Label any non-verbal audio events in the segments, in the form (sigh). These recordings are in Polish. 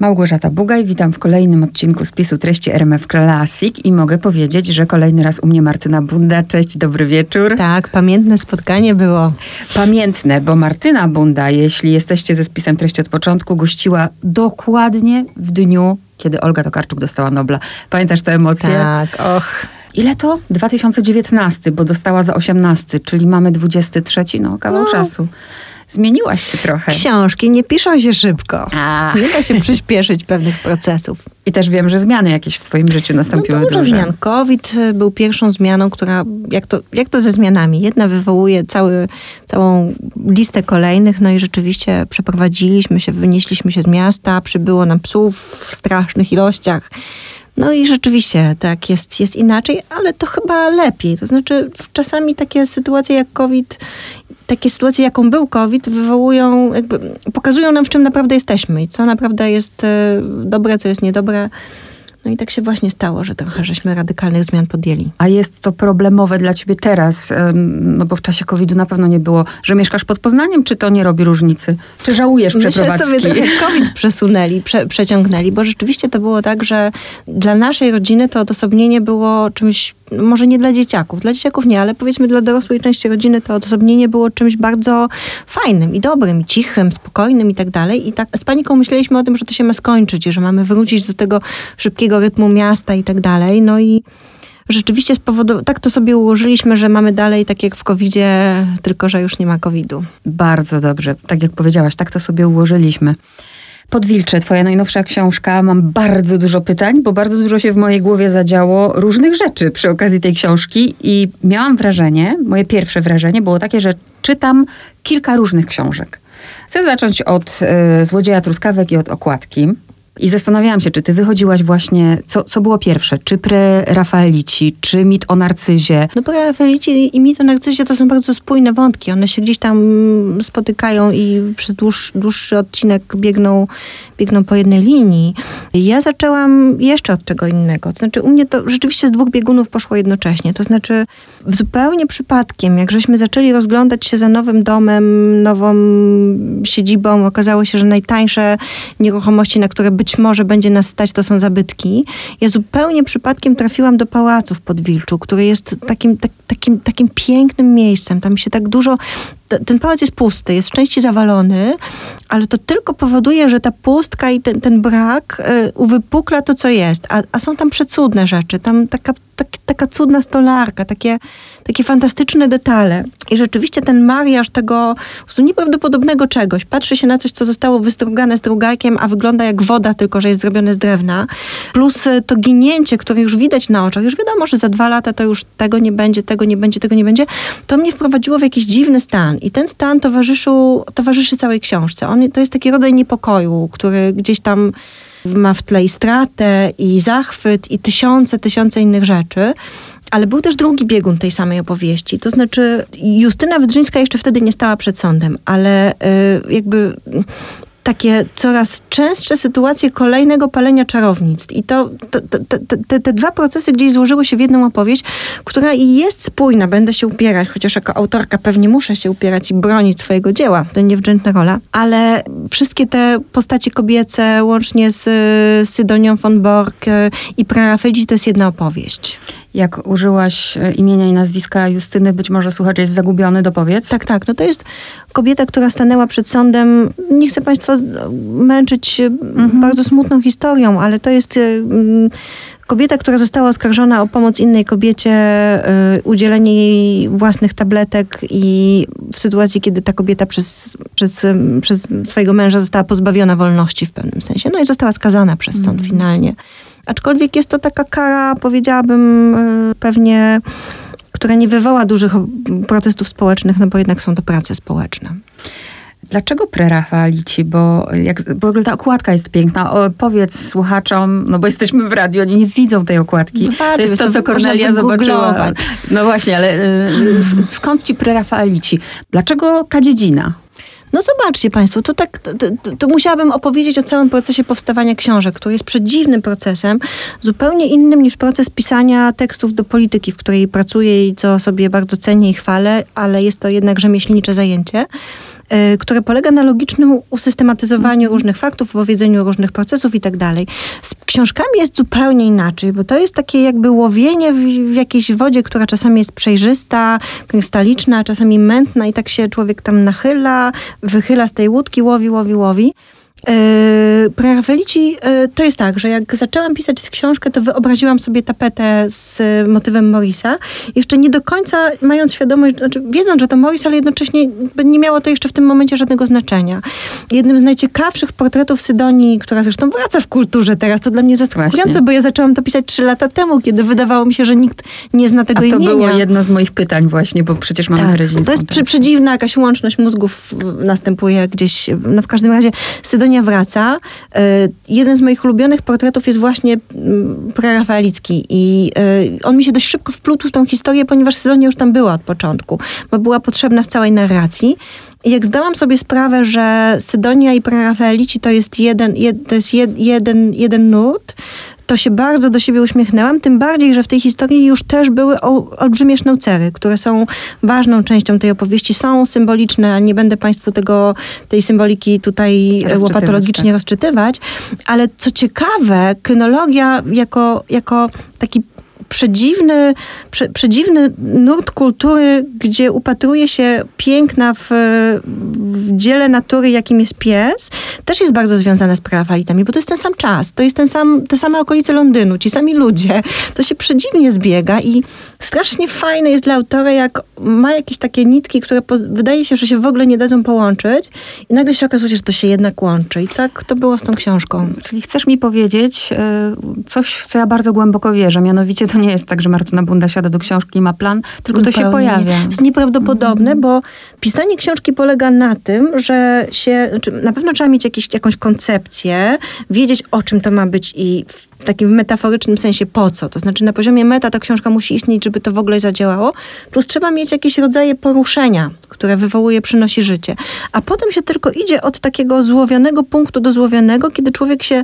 Małgorzata Bugaj, witam w kolejnym odcinku spisu treści RMF Classic i mogę powiedzieć, że kolejny raz u mnie Martyna Bunda. Cześć, dobry wieczór. Tak, pamiętne spotkanie było. Pamiętne, bo Martyna Bunda, jeśli jesteście ze spisem treści od początku, gościła dokładnie w dniu, kiedy Olga Tokarczuk dostała Nobla. Pamiętasz te emocje? Tak, och. Ile to? 2019, bo dostała za 18, czyli mamy 23, no kawał no. czasu. Zmieniłaś się trochę. Książki nie piszą się szybko. A. Nie da się (laughs) przyspieszyć pewnych procesów. I też wiem, że zmiany jakieś w twoim życiu nastąpiły no dużo duże. zmian. COVID był pierwszą zmianą, która, jak to, jak to ze zmianami? Jedna wywołuje cały, całą listę kolejnych, no i rzeczywiście przeprowadziliśmy się, wynieśliśmy się z miasta, przybyło nam psów w strasznych ilościach. No i rzeczywiście tak, jest, jest inaczej, ale to chyba lepiej. To znaczy czasami takie sytuacje jak COVID takie sytuacje, jaką był COVID, wywołują, jakby, pokazują nam, w czym naprawdę jesteśmy i co naprawdę jest e, dobre, co jest niedobre. No i tak się właśnie stało, że trochę żeśmy radykalnych zmian podjęli. A jest to problemowe dla ciebie teraz, no bo w czasie COVID-u na pewno nie było, że mieszkasz pod Poznaniem, czy to nie robi różnicy? Czy żałujesz Myślę przeprowadzki? sobie trochę COVID przesunęli, prze, przeciągnęli, bo rzeczywiście to było tak, że dla naszej rodziny to odosobnienie było czymś może nie dla dzieciaków, dla dzieciaków nie, ale powiedzmy dla dorosłej części rodziny to odosobnienie było czymś bardzo fajnym i dobrym, i cichym, spokojnym i tak dalej. I tak z paniką myśleliśmy o tym, że to się ma skończyć, że mamy wrócić do tego szybkiego rytmu miasta i tak dalej. No i rzeczywiście powodu, tak to sobie ułożyliśmy, że mamy dalej tak jak w COVID-zie, tylko że już nie ma COVID-u. Bardzo dobrze. Tak jak powiedziałaś, tak to sobie ułożyliśmy. Podwilcze, twoja najnowsza książka. Mam bardzo dużo pytań, bo bardzo dużo się w mojej głowie zadziało różnych rzeczy przy okazji tej książki i miałam wrażenie, moje pierwsze wrażenie było takie, że czytam kilka różnych książek. Chcę zacząć od y, Złodzieja Truskawek i od okładki. I zastanawiałam się, czy ty wychodziłaś właśnie, co, co było pierwsze, czy pre-Rafaelici, czy mit o narcyzie? No pre-Rafaelici i mit o narcyzie to są bardzo spójne wątki. One się gdzieś tam spotykają i przez dłuższy, dłuższy odcinek biegną, biegną po jednej linii. Ja zaczęłam jeszcze od czego innego. To znaczy u mnie to rzeczywiście z dwóch biegunów poszło jednocześnie. To znaczy zupełnie przypadkiem, jak żeśmy zaczęli rozglądać się za nowym domem, nową siedzibą, okazało się, że najtańsze nieruchomości, na które by być może będzie nas stać, to są zabytki. Ja zupełnie przypadkiem trafiłam do pałacu w Podwilczu, który jest takim, tak, takim, takim pięknym miejscem. Tam się tak dużo ten pałac jest pusty, jest w części zawalony, ale to tylko powoduje, że ta pustka i ten, ten brak y, uwypukla to, co jest. A, a są tam przecudne rzeczy. Tam taka, tak, taka cudna stolarka, takie, takie fantastyczne detale. I rzeczywiście ten mariaż tego nieprawdopodobnego czegoś. Patrzy się na coś, co zostało wystrugane strugakiem, a wygląda jak woda, tylko że jest zrobione z drewna. Plus y, to ginięcie, które już widać na oczach. Już wiadomo, że za dwa lata to już tego nie będzie, tego nie będzie, tego nie będzie. To mnie wprowadziło w jakiś dziwny stan. I ten stan towarzyszył, towarzyszy całej książce. On, to jest taki rodzaj niepokoju, który gdzieś tam ma w tle i stratę, i zachwyt, i tysiące, tysiące innych rzeczy. Ale był też drugi biegun tej samej opowieści. To znaczy, Justyna Wydrzyńska jeszcze wtedy nie stała przed sądem, ale y, jakby takie coraz częstsze sytuacje kolejnego palenia czarownictw. I to, to, to, te, te dwa procesy gdzieś złożyły się w jedną opowieść, która jest spójna. Będę się upierać, chociaż jako autorka pewnie muszę się upierać i bronić swojego dzieła. To niewdzięczna rola. Ale wszystkie te postacie kobiece, łącznie z Sydonią von Borg e, i Prarafeldzi, to jest jedna opowieść jak użyłaś e, imienia i nazwiska Justyny, być może słuchacz jest zagubiony, dopowiedz. Tak, tak. No to jest kobieta, która stanęła przed sądem. Nie chcę Państwa męczyć e, mhm. bardzo smutną historią, ale to jest e, kobieta, która została oskarżona o pomoc innej kobiecie, udzielenie jej własnych tabletek i w sytuacji, kiedy ta kobieta przez, przez, przez swojego męża została pozbawiona wolności w pewnym sensie. No i została skazana przez sąd mhm. finalnie. Aczkolwiek jest to taka kara, powiedziałabym, e, pewnie, która nie wywoła dużych protestów społecznych, no bo jednak są to prace społeczne. Dlaczego prerafaelici? Bo jak, w ogóle ta okładka jest piękna. O, powiedz słuchaczom, no bo jesteśmy w radiu, oni nie widzą tej okładki. No to jest to, co Kornelia zobaczyła. No właśnie, ale y, skąd ci prerafaelici? Dlaczego ta dziedzina? No zobaczcie Państwo, to tak, to, to, to, musiałabym opowiedzieć o całym procesie powstawania książek, który jest przedziwnym procesem, zupełnie innym niż proces pisania tekstów do polityki, w której pracuję i co sobie bardzo cenię i chwalę, ale jest to jednak rzemieślnicze zajęcie. Y, które polega na logicznym usystematyzowaniu różnych faktów, opowiedzeniu różnych procesów i tak dalej. Z książkami jest zupełnie inaczej, bo to jest takie jakby łowienie w, w jakiejś wodzie, która czasami jest przejrzysta, krystaliczna, czasami mętna i tak się człowiek tam nachyla, wychyla z tej łódki, łowi, łowi, łowi. Yy, Prerafelici yy, to jest tak, że jak zaczęłam pisać tę książkę, to wyobraziłam sobie tapetę z motywem Morisa. Jeszcze nie do końca mając świadomość, znaczy wiedząc, że to Morris, ale jednocześnie nie miało to jeszcze w tym momencie żadnego znaczenia. Jednym z najciekawszych portretów Sydonii, która zresztą wraca w kulturze teraz, to dla mnie zaskakujące, bo ja zaczęłam to pisać trzy lata temu, kiedy wydawało mi się, że nikt nie zna tego A to imienia. było jedno z moich pytań właśnie, bo przecież mamy Tak, tak, to jest przy, przedziwna jakaś łączność mózgów następuje gdzieś, no w każdym razie Sydonia wraca. E, Jeden z moich ulubionych portretów jest właśnie mm, prerafaelicki i e, on mi się dość szybko wplótł w tą historię, ponieważ Sydonia już tam była od początku, bo była potrzebna w całej narracji. Jak zdałam sobie sprawę, że Sydonia i prerafaelici to jest jeden, jed, to jest jed, jeden, jeden nurt, to się bardzo do siebie uśmiechnęłam, tym bardziej, że w tej historii już też były olbrzymie sznaucery, które są ważną częścią tej opowieści, są symboliczne, ale nie będę Państwu tego, tej symboliki tutaj Rozczytywać, łopatologicznie tak. rozczytywać, ale co ciekawe, krynologia jako, jako taki przedziwny, prze, przedziwny nurt kultury, gdzie upatruje się piękna w, w dziele natury, jakim jest pies, też jest bardzo związane z prafalitami, bo to jest ten sam czas, to jest ten sam, te same okolice Londynu, ci sami ludzie. To się przedziwnie zbiega i strasznie fajne jest dla autora, jak ma jakieś takie nitki, które wydaje się, że się w ogóle nie dadzą połączyć i nagle się okazuje, że to się jednak łączy. I tak to było z tą książką. Czyli chcesz mi powiedzieć y, coś, w co ja bardzo głęboko wierzę. Mianowicie to nie jest tak, że Martyna Bunda siada do książki i ma plan, tylko to się Zupełnie. pojawia. jest nieprawdopodobne, bo pisanie książki polega na tym, że się, na pewno trzeba mieć jakiś, jakąś koncepcję, wiedzieć o czym to ma być i w takim metaforycznym sensie po co. To znaczy na poziomie meta ta książka musi istnieć, żeby to w ogóle zadziałało, plus trzeba mieć jakieś rodzaje poruszenia, które wywołuje, przynosi życie. A potem się tylko idzie od takiego złowionego punktu do złowionego, kiedy człowiek się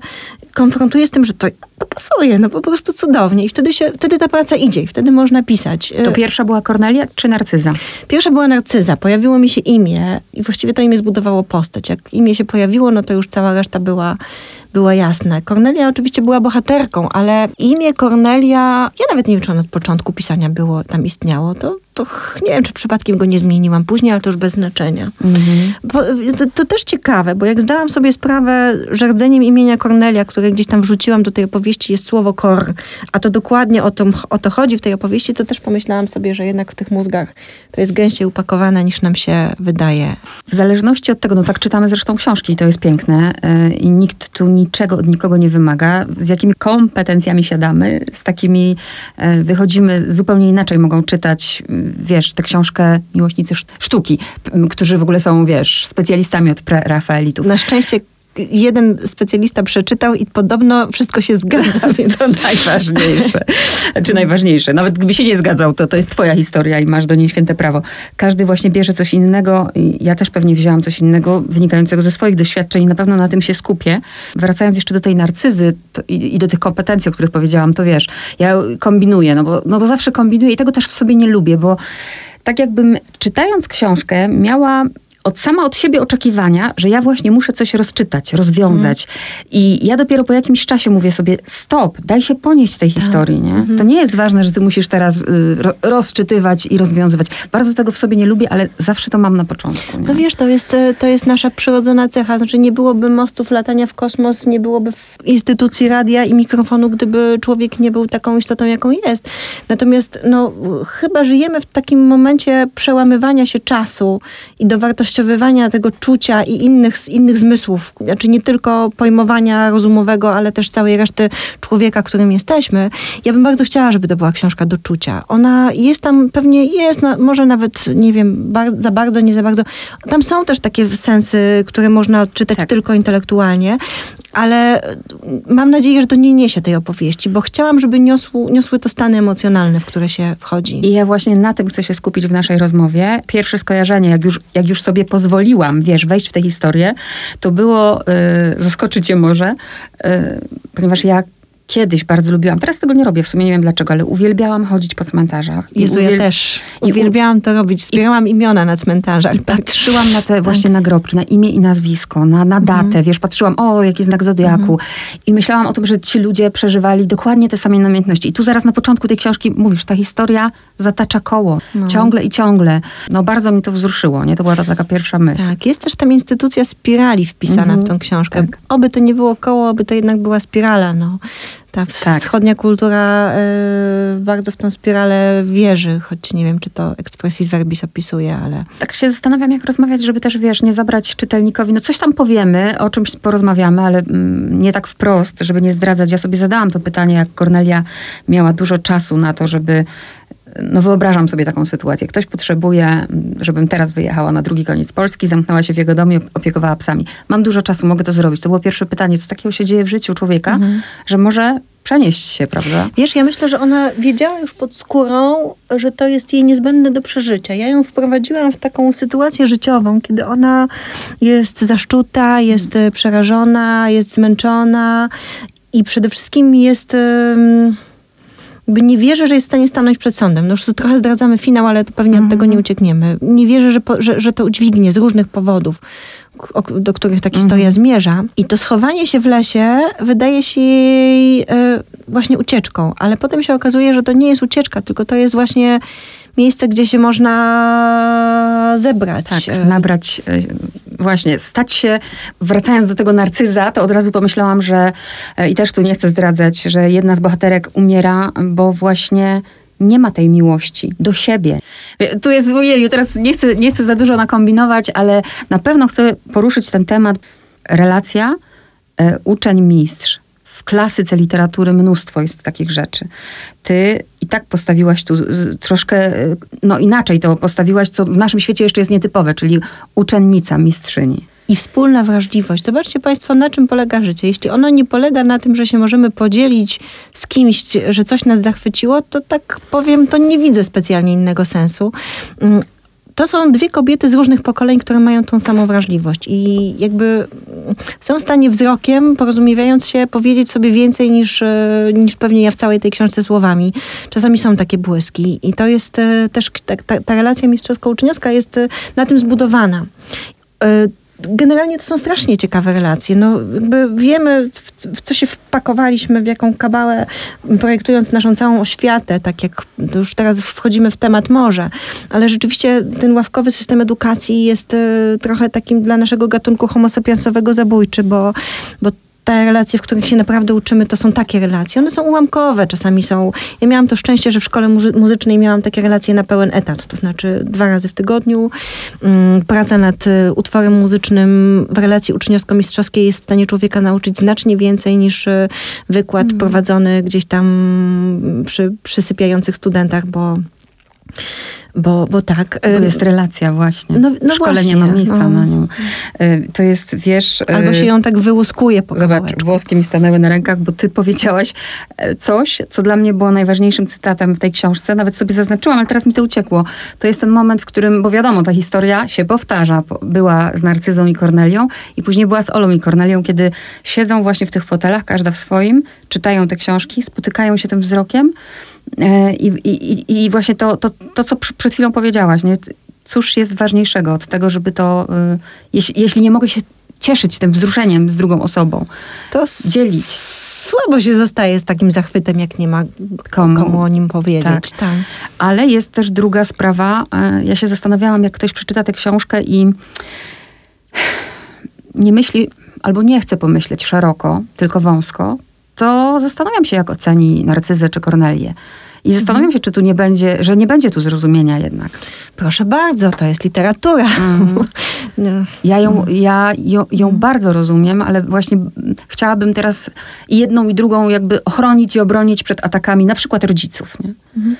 konfrontuje z tym, że to, to pasuje, no po prostu cudownie. I wtedy, się, wtedy ta praca idzie i wtedy można pisać. To pierwsza była Kornelia czy Narcyza? Pierwsza była Narcyza. Pojawiło mi się imię i właściwie to imię zbudowało postać. Jak imię się pojawiło, no to już cała reszta była, była jasna. Kornelia oczywiście była bohaterką, ale imię Kornelia, ja nawet nie wiem, czy ono od początku pisania było, tam istniało. To, to nie wiem, czy przypadkiem go nie zmieniłam później, ale to już bez znaczenia. Bo, to, to też ciekawe, bo jak zdałam sobie sprawę, że rdzeniem imienia Kornelia, które gdzieś tam wrzuciłam do tej opowieści jest słowo kor, a to dokładnie o to, o to chodzi w tej opowieści, to też pomyślałam sobie, że jednak w tych mózgach to jest gęściej upakowane niż nam się wydaje. W zależności od tego, no tak czytamy zresztą książki i to jest piękne y, i nikt tu niczego od nikogo nie wymaga. Z jakimi kompetencjami siadamy, z takimi y, wychodzimy zupełnie inaczej. Mogą czytać, y, wiesz, tę książkę miłośnicy sz- sztuki, którzy w ogóle są, wiesz, specjalistami od pre-Rafaelitów. Na szczęście jeden specjalista przeczytał i podobno wszystko się zgadza, (laughs) więc To najważniejsze. Czy najważniejsze. Nawet gdyby się nie zgadzał, to to jest twoja historia i masz do niej święte prawo. Każdy właśnie bierze coś innego. Ja też pewnie wzięłam coś innego wynikającego ze swoich doświadczeń i na pewno na tym się skupię. Wracając jeszcze do tej narcyzy i, i do tych kompetencji, o których powiedziałam, to wiesz, ja kombinuję, no bo, no bo zawsze kombinuję i tego też w sobie nie lubię, bo tak jakbym czytając książkę miała od sama od siebie oczekiwania, że ja właśnie muszę coś rozczytać, rozwiązać. I ja dopiero po jakimś czasie mówię sobie, stop, daj się ponieść tej historii, nie? To nie jest ważne, że ty musisz teraz y, ro, rozczytywać i rozwiązywać. Bardzo tego w sobie nie lubię, ale zawsze to mam na początku. Nie? No wiesz, to jest, e, to jest nasza przyrodzona cecha. Znaczy nie byłoby mostów latania w kosmos, nie byłoby instytucji radia i mikrofonu, gdyby człowiek nie był taką istotą, jaką jest. Natomiast no, chyba żyjemy w takim momencie przełamywania się czasu i dowartościowania tego czucia i innych, innych zmysłów. Znaczy nie tylko pojmowania rozumowego, ale też całej reszty człowieka, którym jesteśmy. Ja bym bardzo chciała, żeby to była książka do czucia. Ona jest tam, pewnie jest, na, może nawet, nie wiem, bar, za bardzo, nie za bardzo. Tam są też takie sensy, które można odczytać Tak. tylko intelektualnie, ale mam nadzieję, że to nie niesie tej opowieści, bo chciałam, żeby niosły, niosły to stany emocjonalne, w które się wchodzi. I ja właśnie na tym chcę się skupić w naszej rozmowie. Pierwsze skojarzenie, jak już, jak już sobie pozwoliłam, wiesz, wejść w tę historię, to było, y, zaskoczycie może, y, ponieważ ja kiedyś bardzo lubiłam, teraz tego nie robię, w sumie nie wiem dlaczego, ale uwielbiałam chodzić po cmentarzach. Jezu, ja też. Uwielbiałam to robić. Zbierałam imiona na cmentarzach. I (laughs) tak. patrzyłam na te właśnie tak. nagrobki, na imię i nazwisko, na, na datę, mhm. wiesz, patrzyłam, o, jaki znak zodiaku. Mhm. I myślałam o tym, że ci ludzie przeżywali dokładnie te same namiętności. I tu zaraz na początku tej książki mówisz, ta historia zatacza koło. No. Ciągle i ciągle. No bardzo mi to wzruszyło, nie? To była ta taka pierwsza myśl. Tak, jest też tam instytucja spirali wpisana mhm. w tą książkę. Tak. Oby to nie było koło, oby to jednak była spirala, no ta tak. wschodnia kultura y, bardzo w tą spiralę wierzy, choć nie wiem, czy to expressis verbis opisuje, ale... Tak się zastanawiam, jak rozmawiać, żeby też, wiesz, nie zabrać czytelnikowi, no coś tam powiemy, o czymś porozmawiamy, ale mm, nie tak wprost, żeby nie zdradzać. Ja sobie zadałam to pytanie, jak Kornelia miała dużo czasu na to, żeby no wyobrażam sobie taką sytuację. Ktoś potrzebuje, żebym teraz wyjechała na drugi koniec Polski, zamknęła się w jego domie, opiekowała psami. Mam dużo czasu, mogę to zrobić. To było pierwsze pytanie, co takiego się dzieje w życiu człowieka, mhm. że może przenieść się, prawda? Wiesz, ja myślę, że ona wiedziała już pod skórą, że to jest jej niezbędne do przeżycia. Ja ją wprowadziłam w taką sytuację życiową, kiedy ona jest zaszczuta, jest mhm. przerażona, jest zmęczona i przede wszystkim jest... Yy, nie wierzę, że jest w stanie stanąć przed sądem. No już to trochę zdradzamy finał, ale to pewnie od tego nie mhm. uciekniemy. Nie wierzę, że, po, że, że to udźwignie z różnych powodów do których ta historia mhm. zmierza. I to schowanie się w lesie wydaje się jej e, właśnie ucieczką, ale potem się okazuje, że to nie jest ucieczka, tylko to jest właśnie miejsce, gdzie się można zebrać. Tak, e, nabrać, e, właśnie, stać się, wracając do tego narcyza, to od razu pomyślałam, że e, i też tu nie chcę zdradzać, że jedna z bohaterek umiera, bo właśnie nie ma tej miłości do siebie. Tu jest, ojej, teraz nie chcę, nie chcę za dużo nakombinować, ale na pewno chcę poruszyć ten temat. Relacja uczeń-mistrz w klasyce literatury mnóstwo jest takich rzeczy. Ty i tak postawiłaś tu troszkę, no inaczej to postawiłaś, co w naszym świecie jeszcze jest nietypowe, czyli uczennica, mistrzyni. I wspólna wrażliwość. Zobaczcie Państwo, na czym polega życie. Jeśli ono nie polega na tym, że się możemy podzielić z kimś, że coś nas zachwyciło, to tak powiem, to nie widzę specjalnie innego sensu. To są dwie kobiety z różnych pokoleń, które mają tą samą wrażliwość i jakby są w stanie wzrokiem, porozumiewając się, powiedzieć sobie więcej niż, e, niż pewnie ja w całej tej książce słowami. Czasami są takie błyski i to jest e, też, ta, ta, ta relacja mistrzowsko-uczniowska jest e, na tym zbudowana generalnie to są strasznie ciekawe relacje. No, wiemy, w, co się wpakowaliśmy, w jaką kabałę, projektując naszą całą oświatę, tak jak już teraz wchodzimy w temat morza, ale rzeczywiście ten ławkowy system edukacji jest y, trochę takim dla naszego gatunku homo sapiensowego zabójczy, bo, bo te relacje, w których się naprawdę uczymy, to są takie relacje. One są ułamkowe, czasami są. Ja miałam to szczęście, że w szkole muzycznej miałam takie relacje na pełen etat, to znaczy dwa razy w tygodniu. Mm, praca nad y, utworem muzycznym w relacji uczniowsko-mistrzowskiej jest w stanie człowieka nauczyć znacznie więcej niż y, wykład mm. prowadzony gdzieś tam przy przysypiających studentach, bo bo, bo tak. Bo jest relacja właśnie. No, no w szkole właśnie, nie ma miejsca no. na nią. Y, to jest, wiesz... Albo y, się ją tak wyłuskuje po Zobacz, kawałeczku. włoskie mi stanęły na rękach, bo ty powiedziałaś e, coś, co dla mnie było najważniejszym cytatem w tej książce. Nawet sobie zaznaczyłam, ale teraz mi to uciekło. To jest ten moment, w którym, bo wiadomo, ta historia się powtarza. Była z Narcyzą i Kornelią i później była z Olą i Kornelią, kiedy siedzą właśnie w tych fotelach, każda w swoim, czytają te książki, spotykają się tym wzrokiem I, i, i właśnie to, to, to, co przed chwilą powiedziałaś, nie? cóż jest ważniejszego od tego, żeby to, y, jeśli, jeśli nie mogę się cieszyć tym wzruszeniem z drugą osobą, to dzielić. Słabo się zostaje z takim zachwytem, jak nie ma komu, komu o nim powiedzieć. Tak. tak. Ale jest też druga sprawa. E, ja się zastanawiałam, jak ktoś przeczyta tę książkę i nie myśli, albo nie chce pomyśleć szeroko, tylko wąsko, to zastanawiam się, jak oceni Narcyzę czy Kornelię. I zastanawiam mhm. się, czy tu nie będzie, że nie będzie tu zrozumienia jednak. Proszę bardzo, to jest literatura. Mm. (laughs) no. Ja, ją, ja ją, ją, bardzo rozumiem, ale właśnie chciałabym teraz jedną i drugą jakby ochronić i obronić przed atakami na przykład rodziców. Nie, mhm.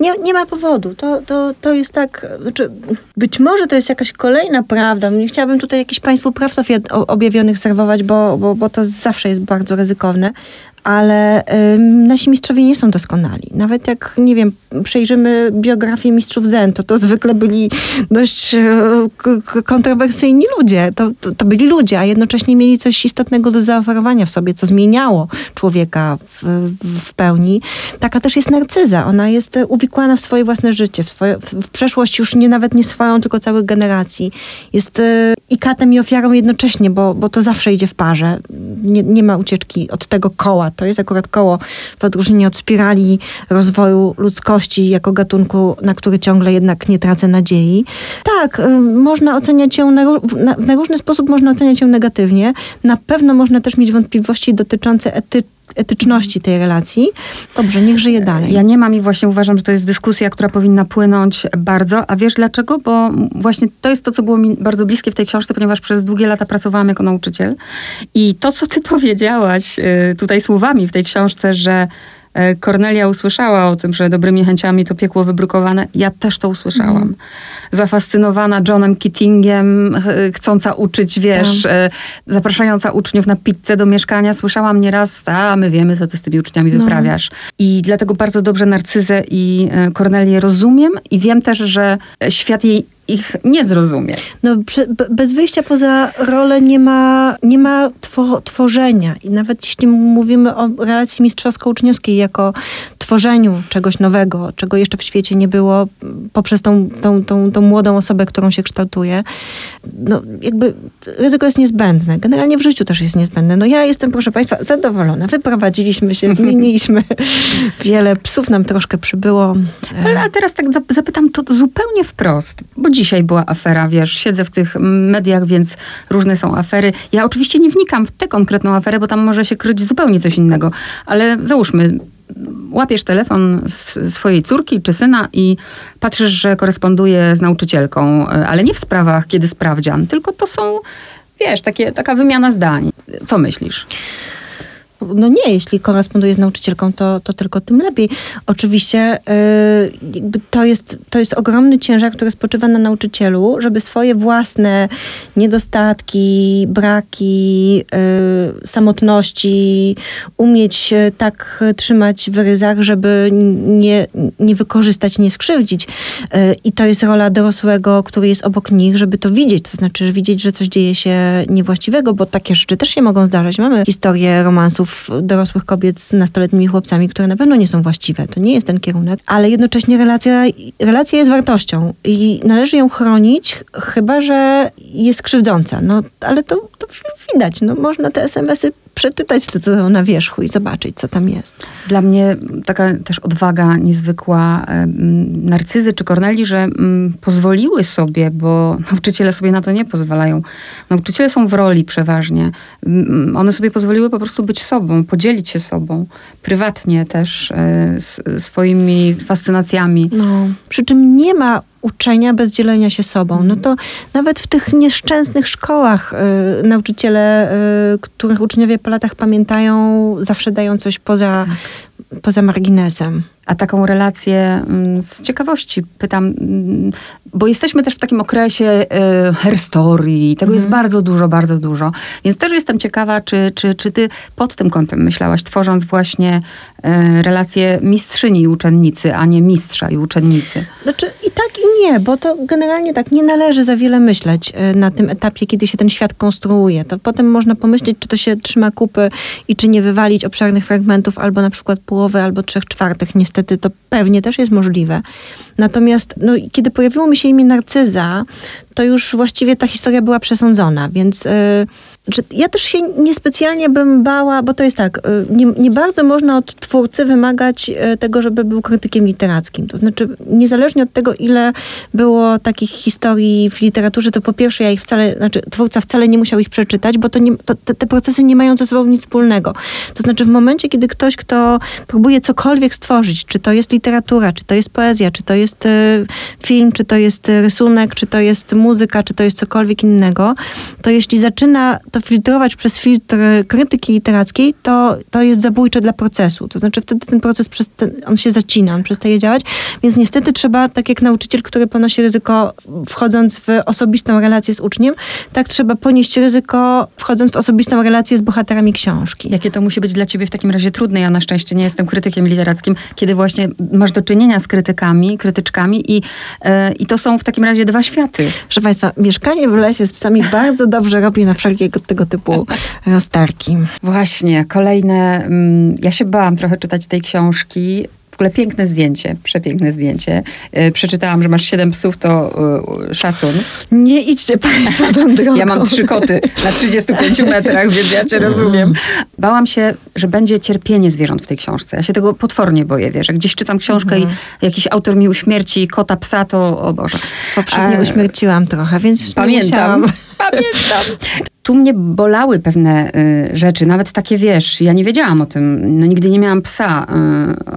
nie, nie, ma powodu. To, to, to jest tak, znaczy, być może to jest jakaś kolejna prawda. Nie chciałabym tutaj jakichś państwu praw objawionych serwować, bo, bo, bo to zawsze jest bardzo ryzykowne ale y, nasi mistrzowie nie są doskonali. Nawet jak, nie wiem, przejrzymy biografię mistrzów Zen, to to zwykle byli dość y, kontrowersyjni ludzie. To, to, to, byli ludzie, a jednocześnie mieli coś istotnego do zaoferowania w sobie, co zmieniało człowieka w, w pełni. Taka też jest narcyza. Ona jest uwikłana w swoje własne życie, w, swoje, w, w przeszłość już nie nawet nie swoją, tylko całych generacji. Jest y, i katem, i ofiarą jednocześnie, bo, bo to zawsze idzie w parze. Nie, nie ma ucieczki od tego koła. To jest akurat koło w odróżnieniu od spirali rozwoju ludzkości jako gatunku, na który ciągle jednak nie tracę nadziei. Tak, y, można oceniać ją na, na, na różny sposób, można oceniać ją negatywnie. Na pewno można też mieć wątpliwości dotyczące etyczności etyczności tej relacji. Dobrze, niech żyje dalej. Ja nie mam i właśnie uważam, że to jest dyskusja, która powinna płynąć bardzo. A wiesz dlaczego? Bo właśnie to jest to, co było mi bardzo bliskie w tej książce, ponieważ przez długie lata pracowałam jako nauczyciel. I to, co ty (laughs) powiedziałaś y, tutaj słowami w tej książce, że Kornelia e, usłyszała o tym, że dobrymi chęciami to piekło wybrukowane. Ja też to usłyszałam. Mm. Zafascynowana Johnem Keatingiem, chcąca uczyć, wiesz, Tam. E, zapraszająca uczniów na pizzę do mieszkania. Słyszałam nieraz, a my wiemy, co ty z tymi uczniami no. wyprawiasz. I dlatego bardzo dobrze Narcyzę i e, Kornelię rozumiem i wiem też, że świat jej ich nie zrozumie. No, bez wyjścia poza rolę nie ma, nie ma two, tworzenia. I nawet jeśli mówimy o relacji mistrzowsko-uczniowskiej jako tworzeniu czegoś nowego, czego jeszcze w świecie nie było, poprzez tą, tą, tą, tą młodą osobę, którą się kształtuje, no jakby ryzyko jest niezbędne. Generalnie w życiu też jest niezbędne. No ja jestem, proszę Państwa, zadowolona. Wyprowadziliśmy się, (laughs) zmieniliśmy. Wiele psów nam troszkę przybyło. Ale a teraz tak zapytam to zupełnie wprost, bo dzisiaj była afera, wiesz, siedzę w tych mediach, więc różne są afery. Ja oczywiście nie wnikam w tę konkretną aferę, bo tam może się kryć zupełnie coś innego, ale załóżmy, łapiesz telefon swojej córki czy syna i patrzysz, że koresponduje z nauczycielką, e, ale nie w sprawach, kiedy sprawdzian, tylko to są, wiesz, takie, taka wymiana zdań. Co myślisz? No nie, jeśli koresponduje z nauczycielką, to, to tylko tym lepiej. Oczywiście yy, to, jest, to jest ogromny ciężar, który spoczywa na nauczycielu, żeby swoje własne niedostatki, braki, yy, samotności umieć tak trzymać w ryzach, żeby nie, nie wykorzystać, nie skrzywdzić. Yy, I to jest rola dorosłego, który jest obok nich, żeby to widzieć, to znaczy widzieć, że coś dzieje się niewłaściwego, bo takie rzeczy też się mogą zdarzać. Mamy historię romansów dorosłych kobiet z nastoletnimi chłopcami, które na pewno nie są właściwe. To nie jest ten kierunek, ale jednocześnie relacja, relacja jest wartością i należy ją chronić, chyba że jest krzywdząca. No, ale to, to widać. No, można te SMS-y przeczytać to, co na wierzchu i zobaczyć, co tam jest. Dla mnie taka też odwaga niezwykła Narcyzy czy Korneli, że pozwoliły sobie, bo nauczyciele sobie na to nie pozwalają. Nauczyciele są w roli przeważnie. One sobie pozwoliły po prostu być sobą, podzielić się sobą, prywatnie też e, swoimi fascynacjami. No, przy czym nie ma uczenia bez dzielenia się sobą. No to nawet w tych nieszczęsnych szkołach y, nauczyciele, y, których uczniowie po latach pamiętają, zawsze dają coś poza, tak. poza marginesem. A taką relację mm, z ciekawości pytam, mm, bo jesteśmy też w takim okresie y, herstorii, tego jest mhm. bardzo dużo, bardzo dużo. Więc też jestem ciekawa, czy, czy, czy ty pod tym kątem myślałaś, tworząc właśnie y, relację mistrzyni i uczennicy, a nie mistrza i uczennicy? Znaczy i tak i nie, bo to generalnie tak nie należy za wiele myśleć y, na tym etapie, kiedy się ten świat konstruuje. To potem można pomyśleć, czy to się trzyma kupy i czy nie wywalić obszarnych fragmentów, albo na przykład połowy, albo trzech czwartych. Niestety to pewnie też jest możliwe. Natomiast no, kiedy pojawiło mi się imię Narcyza, to już właściwie ta historia była przesądzona, więc... Że ja też się niespecjalnie bym bała, bo to jest tak, y, nie, nie, bardzo można od twórcy wymagać y, tego, żeby był krytykiem literackim. To znaczy, niezależnie od tego, ile było takich historii w literaturze, to po pierwsze ja ich wcale, znaczy twórca wcale nie musiał ich przeczytać, bo to nie, to, te, te, procesy nie mają ze sobą nic wspólnego. To znaczy, w momencie, kiedy ktoś, kto próbuje cokolwiek stworzyć, czy to jest literatura, czy to jest poezja, czy to jest film, czy to jest rysunek, czy to jest muzyka, czy to jest cokolwiek innego, to jeśli zaczyna to filtrować przez filtr krytyki literackiej, to, to jest zabójcze dla procesu. To znaczy wtedy ten proces, ten, on się zacina, on przestaje działać, więc niestety trzeba, tak jak nauczyciel, który ponosi ryzyko wchodząc w osobistą relację z uczniem, tak trzeba ponieść ryzyko wchodząc w osobistą relację z bohaterami książki. Jakie to musi być dla ciebie w takim razie trudne? Ja na szczęście nie jestem krytykiem literackim, kiedy właśnie masz do czynienia z krytykami, krytyczkami i, e, i to są w takim razie dwa światy. Proszę Państwa, mieszkanie w lesie z psami bardzo dobrze robi na wszelkiego tego typu roztarki. Właśnie, kolejne. mm, Ja się bałam trochę czytać tej książki. W ogóle piękne zdjęcie, przepiękne zdjęcie. E, Przeczytałam, że masz siedem psów, to e, szacun. Nie idźcie Państwo tą drogą. Ja mam trzy koty na 35 metrach, więc ja cię rozumiem. Bałam się, że będzie cierpienie zwierząt w tej książce. Ja się tego potwornie boję, wiesz. Jak gdzieś czytam książkę i jakiś autor mi uśmierci kota, psa, to o Boże. Poprzednio E, uśmierciłam trochę, więc Pamiętam. (laughs) Pamiętam. Tu mnie bolały pewne y, rzeczy, nawet takie, wiesz, ja nie wiedziałam o tym, no nigdy nie miałam psa,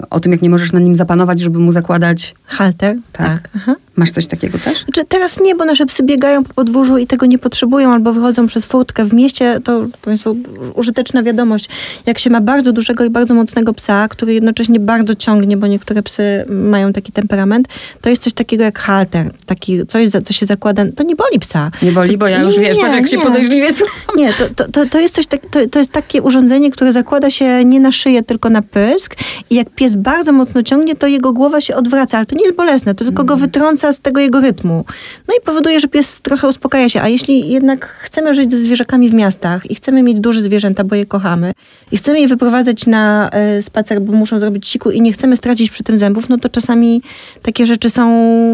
y, o tym, jak nie możesz na nim zapanować, żeby mu zakładać. Halter? Tak. tak. Masz coś takiego też? Znaczy teraz nie, bo nasze psy biegają po podwórzu i tego nie potrzebują, albo wychodzą przez furtkę w mieście. To Państwu użyteczna wiadomość. Jak się ma bardzo dużego i bardzo mocnego psa, który jednocześnie bardzo ciągnie, bo niektóre psy mają taki temperament, to jest coś takiego jak halter. Taki coś, co się zakłada. To nie boli psa. Nie boli, bo ja już, Nie, wiesz, patrz, jak się nie. podejrzliwie słucham. Nie, to, to, to, to jest coś tak, to, to jest takie urządzenie, które zakłada się nie na szyję, tylko na pysk i jak pies bardzo mocno ciągnie, to jego głowa się odwraca, ale to nie jest bolesne, to tylko go wytrąca z tego jego rytmu. No i powoduje, że pies trochę uspokaja się, a jeśli jednak chcemy żyć ze zwierzakami w miastach i chcemy mieć duże zwierzęta, bo je kochamy i chcemy je wyprowadzać na e, spacer, bo muszą zrobić siku i nie chcemy stracić przy tym zębów, no to czasami takie rzeczy są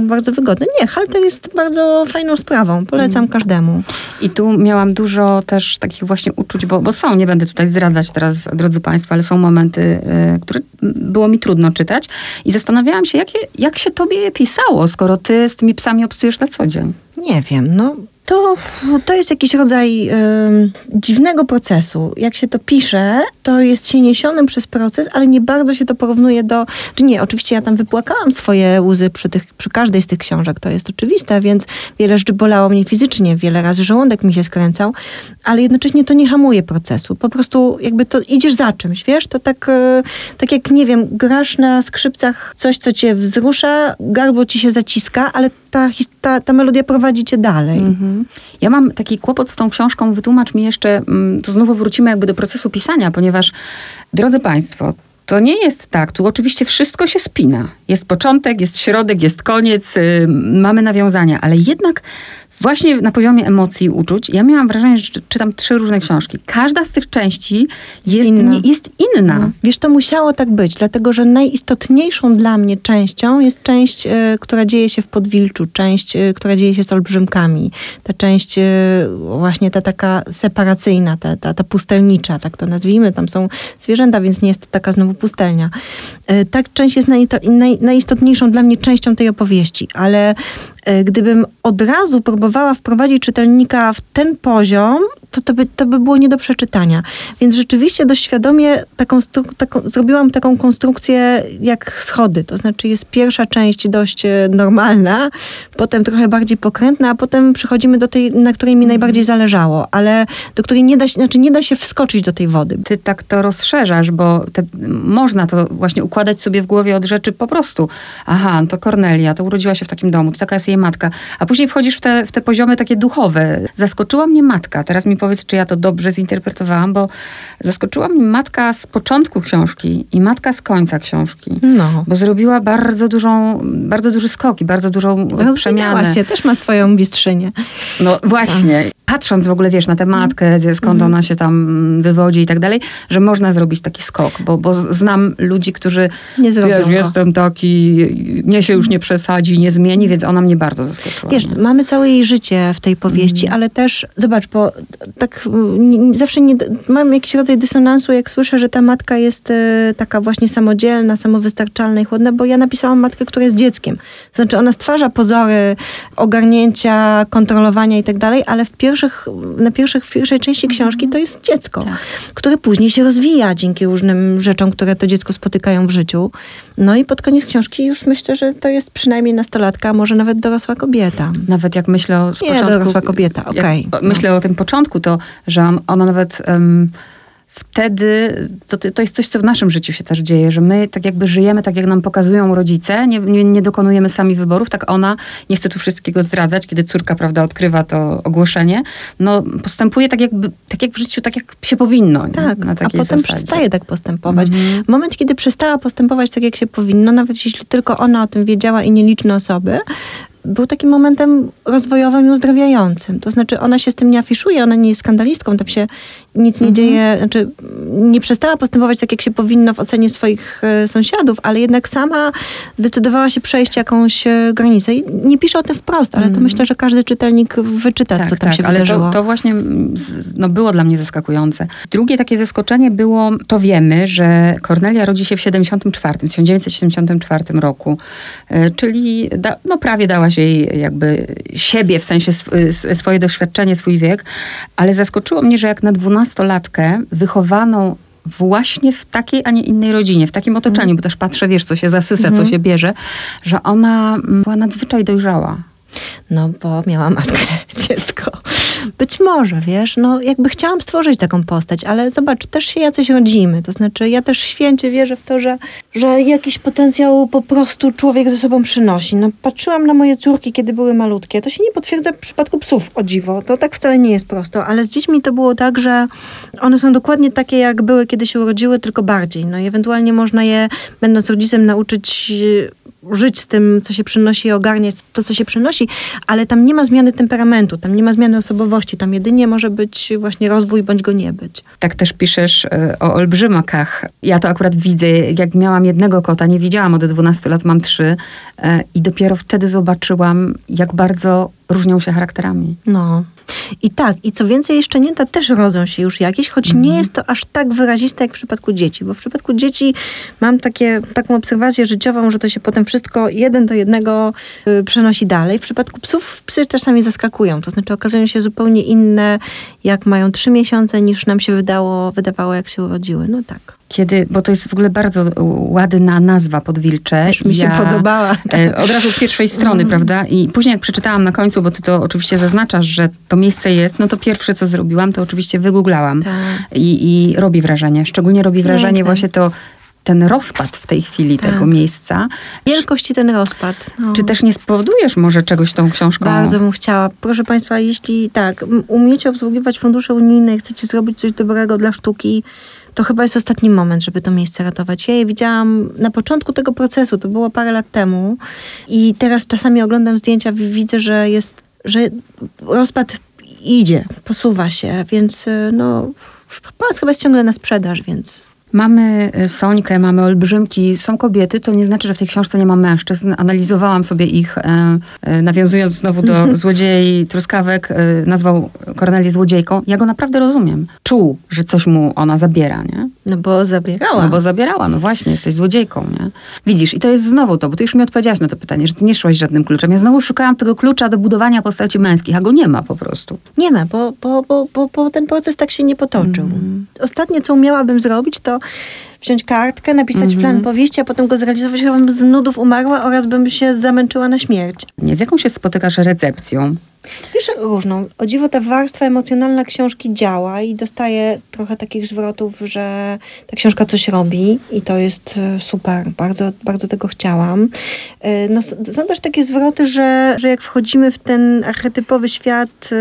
bardzo wygodne. Nie, halter jest bardzo fajną sprawą, polecam każdemu. I tu miałam dużo też takich właśnie uczuć, bo, bo są, nie będę tutaj zdradzać teraz, drodzy Państwo, ale są momenty, y, które było mi trudno czytać. I zastanawiałam się, jakie, jak się tobie je pisało, skoro ty z tymi psami obcujesz na co dzień. Nie wiem, no to, to jest jakiś rodzaj ym, dziwnego procesu. Jak się to pisze, to jest się niesionym przez proces, ale nie bardzo się to porównuje do... Czy nie, oczywiście ja tam wypłakałam swoje łzy przy, tych, przy każdej z tych książek, to jest oczywiste, więc wiele rzeczy bolało mnie fizycznie, wiele razy żołądek mi się skręcał, ale jednocześnie to nie hamuje procesu. Po prostu jakby to idziesz za czymś, wiesz? To tak, e, tak jak, nie wiem, grasz na skrzypcach coś, co cię wzrusza, gardło ci się zaciska, ale ta, ta, ta melodia prowadzi cię dalej. Mhm. Ja mam taki kłopot z tą książką. Wytłumacz mi jeszcze, mm, to znowu wrócimy jakby do procesu pisania, ponieważ, drodzy Państwo, to nie jest tak. Tu oczywiście wszystko się spina. Jest początek, jest środek, jest koniec, y, mamy nawiązania, ale jednak właśnie na poziomie emocji i uczuć, ja miałam wrażenie, że czy- czytam trzy różne książki. Każda z tych części jest, inna. nie, jest inna. No. Wiesz, to musiało tak być, dlatego że najistotniejszą dla mnie częścią jest część, e, która dzieje się w Podwilczu, część, e, która dzieje się z olbrzymkami. Ta część e, właśnie ta taka separacyjna, ta, ta, ta pustelnicza, tak to nazwijmy. Tam są zwierzęta, więc nie jest to taka znowu pustelnia. Ta część jest naj, naj, najistotniejszą dla mnie częścią tej opowieści, ale gdybym od razu próbowała wprowadzić czytelnika w ten poziom, to, to, by, to by było nie do przeczytania. Więc rzeczywiście dość świadomie taką, taką, zrobiłam taką konstrukcję jak schody. To znaczy jest pierwsza część dość e, normalna, potem trochę bardziej pokrętna, a potem przechodzimy do tej, na której mi najbardziej zależało, ale do której nie da się, znaczy nie da się wskoczyć do tej wody. Ty tak to rozszerzasz, bo te, można to właśnie układać sobie w głowie od rzeczy po prostu. Aha, to Kornelia, to urodziła się w takim domu, to taka jest jej matka. A później wchodzisz w te, w te poziomy takie duchowe. Zaskoczyła mnie matka. Teraz mi powiedz, czy ja to dobrze zinterpretowałam, bo zaskoczyła mnie matka z początku książki i matka z końca książki. No. Bo zrobiła bardzo dużą, bardzo duży skok i bardzo dużą przemianę. Rozwinęła się, też ma swoją mistrzynię. No właśnie. Patrząc w ogóle, wiesz, na tę matkę, skąd ona się tam wywodzi i tak dalej, że można zrobić taki skok, bo, bo znam ludzi, którzy, Nie zrobią wiesz, go. jestem taki, mnie się już nie przesadzi, nie zmieni, więc ona mnie bardzo zaskoczyła. Wiesz, nie? mamy całe jej życie w tej powieści, ale też, zobacz, bo tak nie, zawsze nie, mam jakiś rodzaj dysonansu, jak słyszę, że ta matka jest e, taka właśnie samodzielna, samowystarczalna i chłodna, bo ja napisałam matkę, która jest dzieckiem. To znaczy ona stwarza pozory ogarnięcia, kontrolowania i tak dalej, ale w pierwszych, na pierwszych, w pierwszej części książki to jest dziecko, tak. które później się rozwija dzięki różnym rzeczom, które to dziecko spotykają w życiu. No i pod koniec książki już myślę, że to jest przynajmniej nastolatka, a może nawet dorosła kobieta. Nawet jak myślę o Nie, początku, dorosła kobieta, okej. Okay. Myślę o tym początku, to, że ona nawet... Um, wtedy to, to jest coś, co w naszym życiu się też dzieje, że my tak jakby żyjemy tak, jak nam pokazują rodzice, nie, nie, nie, dokonujemy sami wyborów, tak ona, nie chcę tu wszystkiego zdradzać, kiedy córka, prawda, odkrywa to ogłoszenie, no postępuje tak jakby, tak jak w życiu, tak jak się powinno. Tak, a potem zasadzie. przestaje tak postępować. Mhm. Moment, kiedy przestała postępować tak, jak się powinno, nawet jeśli tylko ona o tym wiedziała i nieliczne osoby, był takim momentem rozwojowym i uzdrawiającym. To znaczy ona się z tym nie afiszuje, ona nie jest skandalistką, tam się nic nie mhm. dzieje, znaczy nie przestała postępować tak, jak się powinno w ocenie swoich e, sąsiadów, ale jednak sama zdecydowała się przejść jakąś e, granicę. I nie pisze o tym wprost, ale to mhm. myślę, że każdy czytelnik wyczyta, tak, co tam tak, się ale wydarzyło. To, to właśnie no, było dla mnie zaskakujące. Drugie takie zaskoczenie było, to wiemy, że Kornelia rodzi się w 74, 1974 roku, e, czyli da, no, prawie dała się jej jakby siebie, w sensie swoje doświadczenie, swój wiek, ale zaskoczyło mnie, że jak na 12 dwunastolatkę wychowaną właśnie w takiej, a nie innej rodzinie, w takim otoczeniu, mm. bo też patrzę, wiesz, co się zasysa, mm co się bierze, że ona mm, była nadzwyczaj dojrzała. No, bo miała matkę, (laughs) dziecko. Być może, wiesz, no jakby chciałam stworzyć taką postać, ale zobacz, też się jacyś rodzimy. To znaczy, ja też święcie wierzę w to, że, że jakiś potencjał po prostu człowiek ze sobą przynosi. No, patrzyłam na moje córki, kiedy były malutkie. To się nie potwierdza w przypadku psów, o dziwo. To tak wcale nie jest prosto, ale z dziećmi to było tak, że one są dokładnie takie, jak były, kiedy się urodziły, tylko bardziej. No i ewentualnie można je, będąc rodzicem, nauczyć żyć z tym, co się przynosi, ogarniać to, co się przynosi, ale tam nie ma zmiany temperamentu, tam nie ma zmiany osobowości, tam jedynie może być właśnie rozwój, bądź go nie być. Tak też piszesz e, o olbrzymakach. Ja to akurat widzę, jak miałam jednego kota, nie widziałam od 12 lat, mam trzy e, i dopiero wtedy zobaczyłam, jak bardzo różnią się charakterami. No. I tak, i co więcej, jeszcze nie też rodzą się już jakieś, choć mm. nie mhm. jest to aż tak wyraziste jak w przypadku dzieci, bo w przypadku dzieci mam takie, taką obserwację życiową, że to się potem wszystko jeden do jednego y, przenosi dalej. W przypadku psów psy czasami zaskakują, to znaczy okazują się zupełnie inne, jak mają trzy miesiące, niż nam się wydało, wydawało, jak się urodziły. No tak. Kiedy, bo to jest w ogóle bardzo ładna nazwa podwilcze. Też mi się ja, podobała. E, od razu od pierwszej strony, mm. prawda? I później jak przeczytałam na końcu, bo ty to oczywiście zaznaczasz, że to miejsce jest, no to pierwsze co zrobiłam, to oczywiście wygooglałam. Tak. I, I robi wrażenie. Szczególnie robi wrażenie Piękne. właśnie to ten rozpad w tej chwili tak. tego miejsca. Wielkość i ten rozpad. No. Czy też nie spowodujesz może czegoś tą książką? Bardzo bym chciała. Proszę Państwa, jeśli tak, umiecie obsługiwać fundusze unijne chcecie zrobić coś dobrego dla sztuki, to chyba jest ostatni moment, żeby to miejsce ratować. Ja je widziałam na początku tego procesu, to było parę lat temu i teraz czasami oglądam zdjęcia, widzę, że jest, że rozpad idzie, posuwa się, więc y, no, pałac chyba jest ciągle na sprzedaż, więc Mamy e, Sońkę, mamy Olbrzymki, są kobiety, to nie znaczy, że w tej książce nie ma mężczyzn. Analizowałam sobie ich, e, e, nawiązując znowu do (laughs) złodziei truskawek, nazwał Kornelię złodziejką. Ja go naprawdę rozumiem. Czuł, że coś mu ona zabiera, nie? No bo zabierała. No bo zabierała, no właśnie, jesteś złodziejką, nie? Widzisz, i to jest znowu to, bo ty już mi odpowiedziałaś na to pytanie, że ty nie szłaś żadnym kluczem. Ja znowu szukałam tego klucza do budowania postaci męskich, a go nie ma po prostu. Nie ma, bo, bo, bo, bo, ten proces tak się nie potoczył. Mm. Ostatnie, co umiałabym zrobić, to wziąć kartkę, napisać mm -hmm. plan powieści, a potem go zrealizować, chyba bym z nudów umarła oraz bym się zamęczyła na śmierć. Nie, z jaką się spotykasz recepcją? Wiesz, różną. O dziwo ta warstwa emocjonalna książki działa i dostaje trochę takich zwrotów, że ta książka coś robi i to jest e, super. Bardzo, bardzo tego chciałam. E, no, są też takie zwroty, że, że jak wchodzimy w ten archetypowy świat e,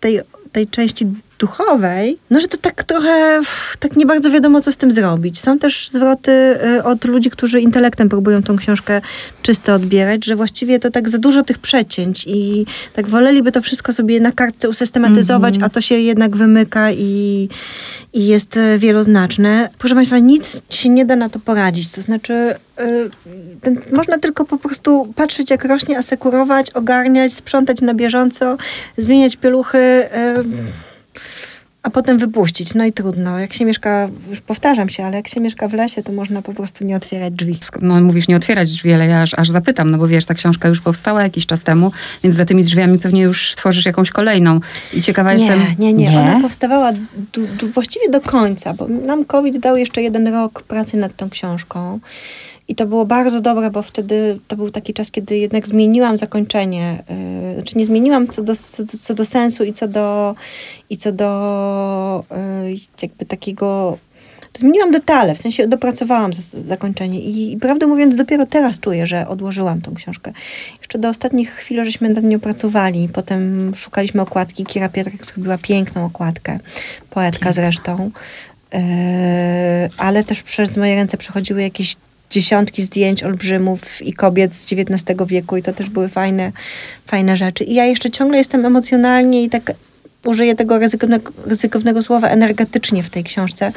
tej, tej części duchowej, no że to tak trochę, tak nie bardzo wiadomo, co z tym zrobić. Są też zwroty y, od ludzi, którzy intelektem próbują tą książkę czysto odbierać, że właściwie to tak za dużo tych przecięć i tak woleliby to wszystko sobie na kartce usystematyzować, mm -hmm. a to się jednak wymyka i, i jest y, wieloznaczne. Proszę Państwa, nic się nie da na to poradzić. To znaczy, y, ten, można tylko po prostu patrzeć, jak rośnie, asekurować, ogarniać, sprzątać na bieżąco, zmieniać pieluchy. A potem wypuścić. No i trudno. Jak się mieszka, już powtarzam się, ale jak się mieszka w lesie, to można po prostu nie otwierać drzwi. No mówisz nie otwierać drzwi, ale ja aż, aż zapytam, no bo wiesz, ta książka już powstała jakiś czas temu, więc za tymi drzwiami pewnie już tworzysz jakąś kolejną. I ciekawa nie, jestem... Nie, nie, nie. Ona powstawała du, du, właściwie do końca, bo nam COVID dał jeszcze jeden rok pracy nad tą książką. I to było bardzo dobre, bo wtedy to był taki czas, kiedy jednak zmieniłam zakończenie. Yy, znaczy nie zmieniłam co do, co, co do sensu i co do, i co do yy, jakby takiego zmieniłam detale, w sensie dopracowałam zakończenie. I, i prawdę mówiąc dopiero teraz czuję, że odłożyłam tą książkę. Jeszcze do ostatnich chwil żeśmy nad nią pracowali, potem szukaliśmy okładki, Kira Pietrek zrobiła piękną okładkę, poetka zresztą, yy, ale też przez moje ręce przechodziły jakieś dziesiątki zdjęć olbrzymów i kobiet z XIX wieku i to też były fajne, fajne rzeczy. I ja jeszcze ciągle jestem emocjonalnie i tak użyję tego ryzykownego, ryzykownego słowa energetycznie w tej książce,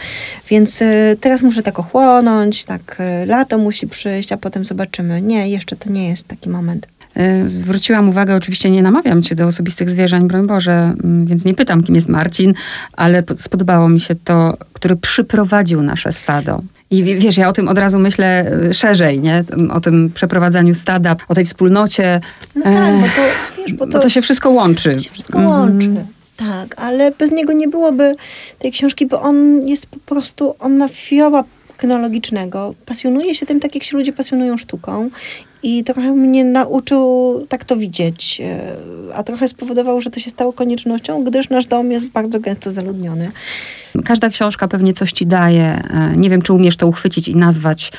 więc y, teraz muszę tak ochłonąć, tak y, lato musi przyjść, a potem zobaczymy. Nie, jeszcze to nie jest taki moment. Y, zwróciłam uwagę, oczywiście nie namawiam cię do osobistych zwierzań, broń Boże, mm, więc nie pytam, kim jest Marcin, ale spodobało mi się to, który przyprowadził nasze stado. I wiesz, ja o tym od razu myślę y, szerzej, nie? O tym przeprowadzaniu stada, o tej wspólnocie. No tak, bo to, wiesz, bo to, to się wszystko łączy. To się wszystko mm. łączy. Tak, ale bez niego nie byłoby tej książki, bo on jest po prostu, on ma fioła kinologicznego. Pasjonuje się tym tak, jak się ludzie pasjonują sztuką. I trochę mnie nauczył tak to widzieć, e, a trochę spowodował, że to się stało koniecznością, gdyż nasz dom jest bardzo gęsto zaludniony. Każda książka pewnie coś ci daje. E, nie wiem, czy umiesz to uchwycić i nazwać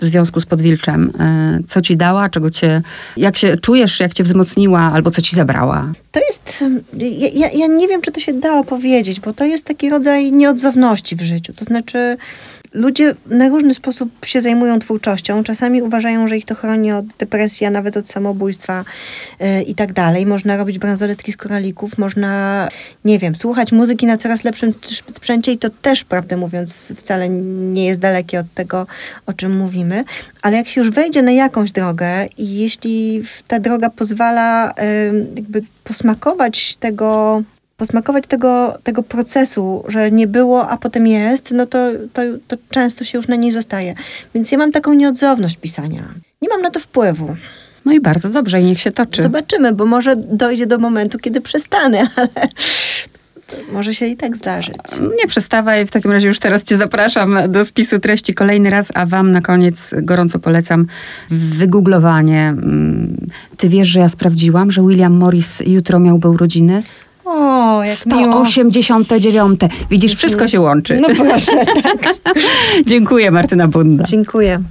w związku z Podwilczem. E, co ci dała, czego cię, jak się czujesz, jak cię wzmocniła, albo co ci zabrała? To jest, ja, ja, ja nie wiem, czy to się dało powiedzieć, bo to jest taki rodzaj nieodzowności w życiu. To znaczy, ludzie na różny sposób się zajmują twórczością. Czasami uważają, że ich to chroni od depresji, a nawet od samobójstwa yy, i tak dalej. Można robić bransoletki z koralików, można, nie wiem, słuchać muzyki na coraz lepszym sprzęcie i to też, prawdę mówiąc, wcale nie jest dalekie od tego, o czym mówimy. Ale jak się już wejdzie na jakąś drogę i jeśli ta droga pozwala yy, jakby posmakować tego posmakować tego, tego procesu, że nie było, a potem jest, no to, to, to często się już na niej zostaje. Więc ja mam taką nieodzowność pisania. Nie mam na to wpływu. No i bardzo dobrze, i niech się toczy. Zobaczymy, bo może dojdzie do momentu, kiedy przestanę, (laughs) ale może się i tak zdarzyć. Nie przestawaj, w takim razie już teraz cię zapraszam do spisu treści kolejny raz, a wam na koniec gorąco polecam wygooglowanie. Mm, ty wiesz, że ja sprawdziłam, że William Morris jutro miałby urodziny? O, jak 189. Widzisz, wszystko się łączy. No proszę, (laughs) tak. Dziękuję, Martyna Bunda. Dziękuję.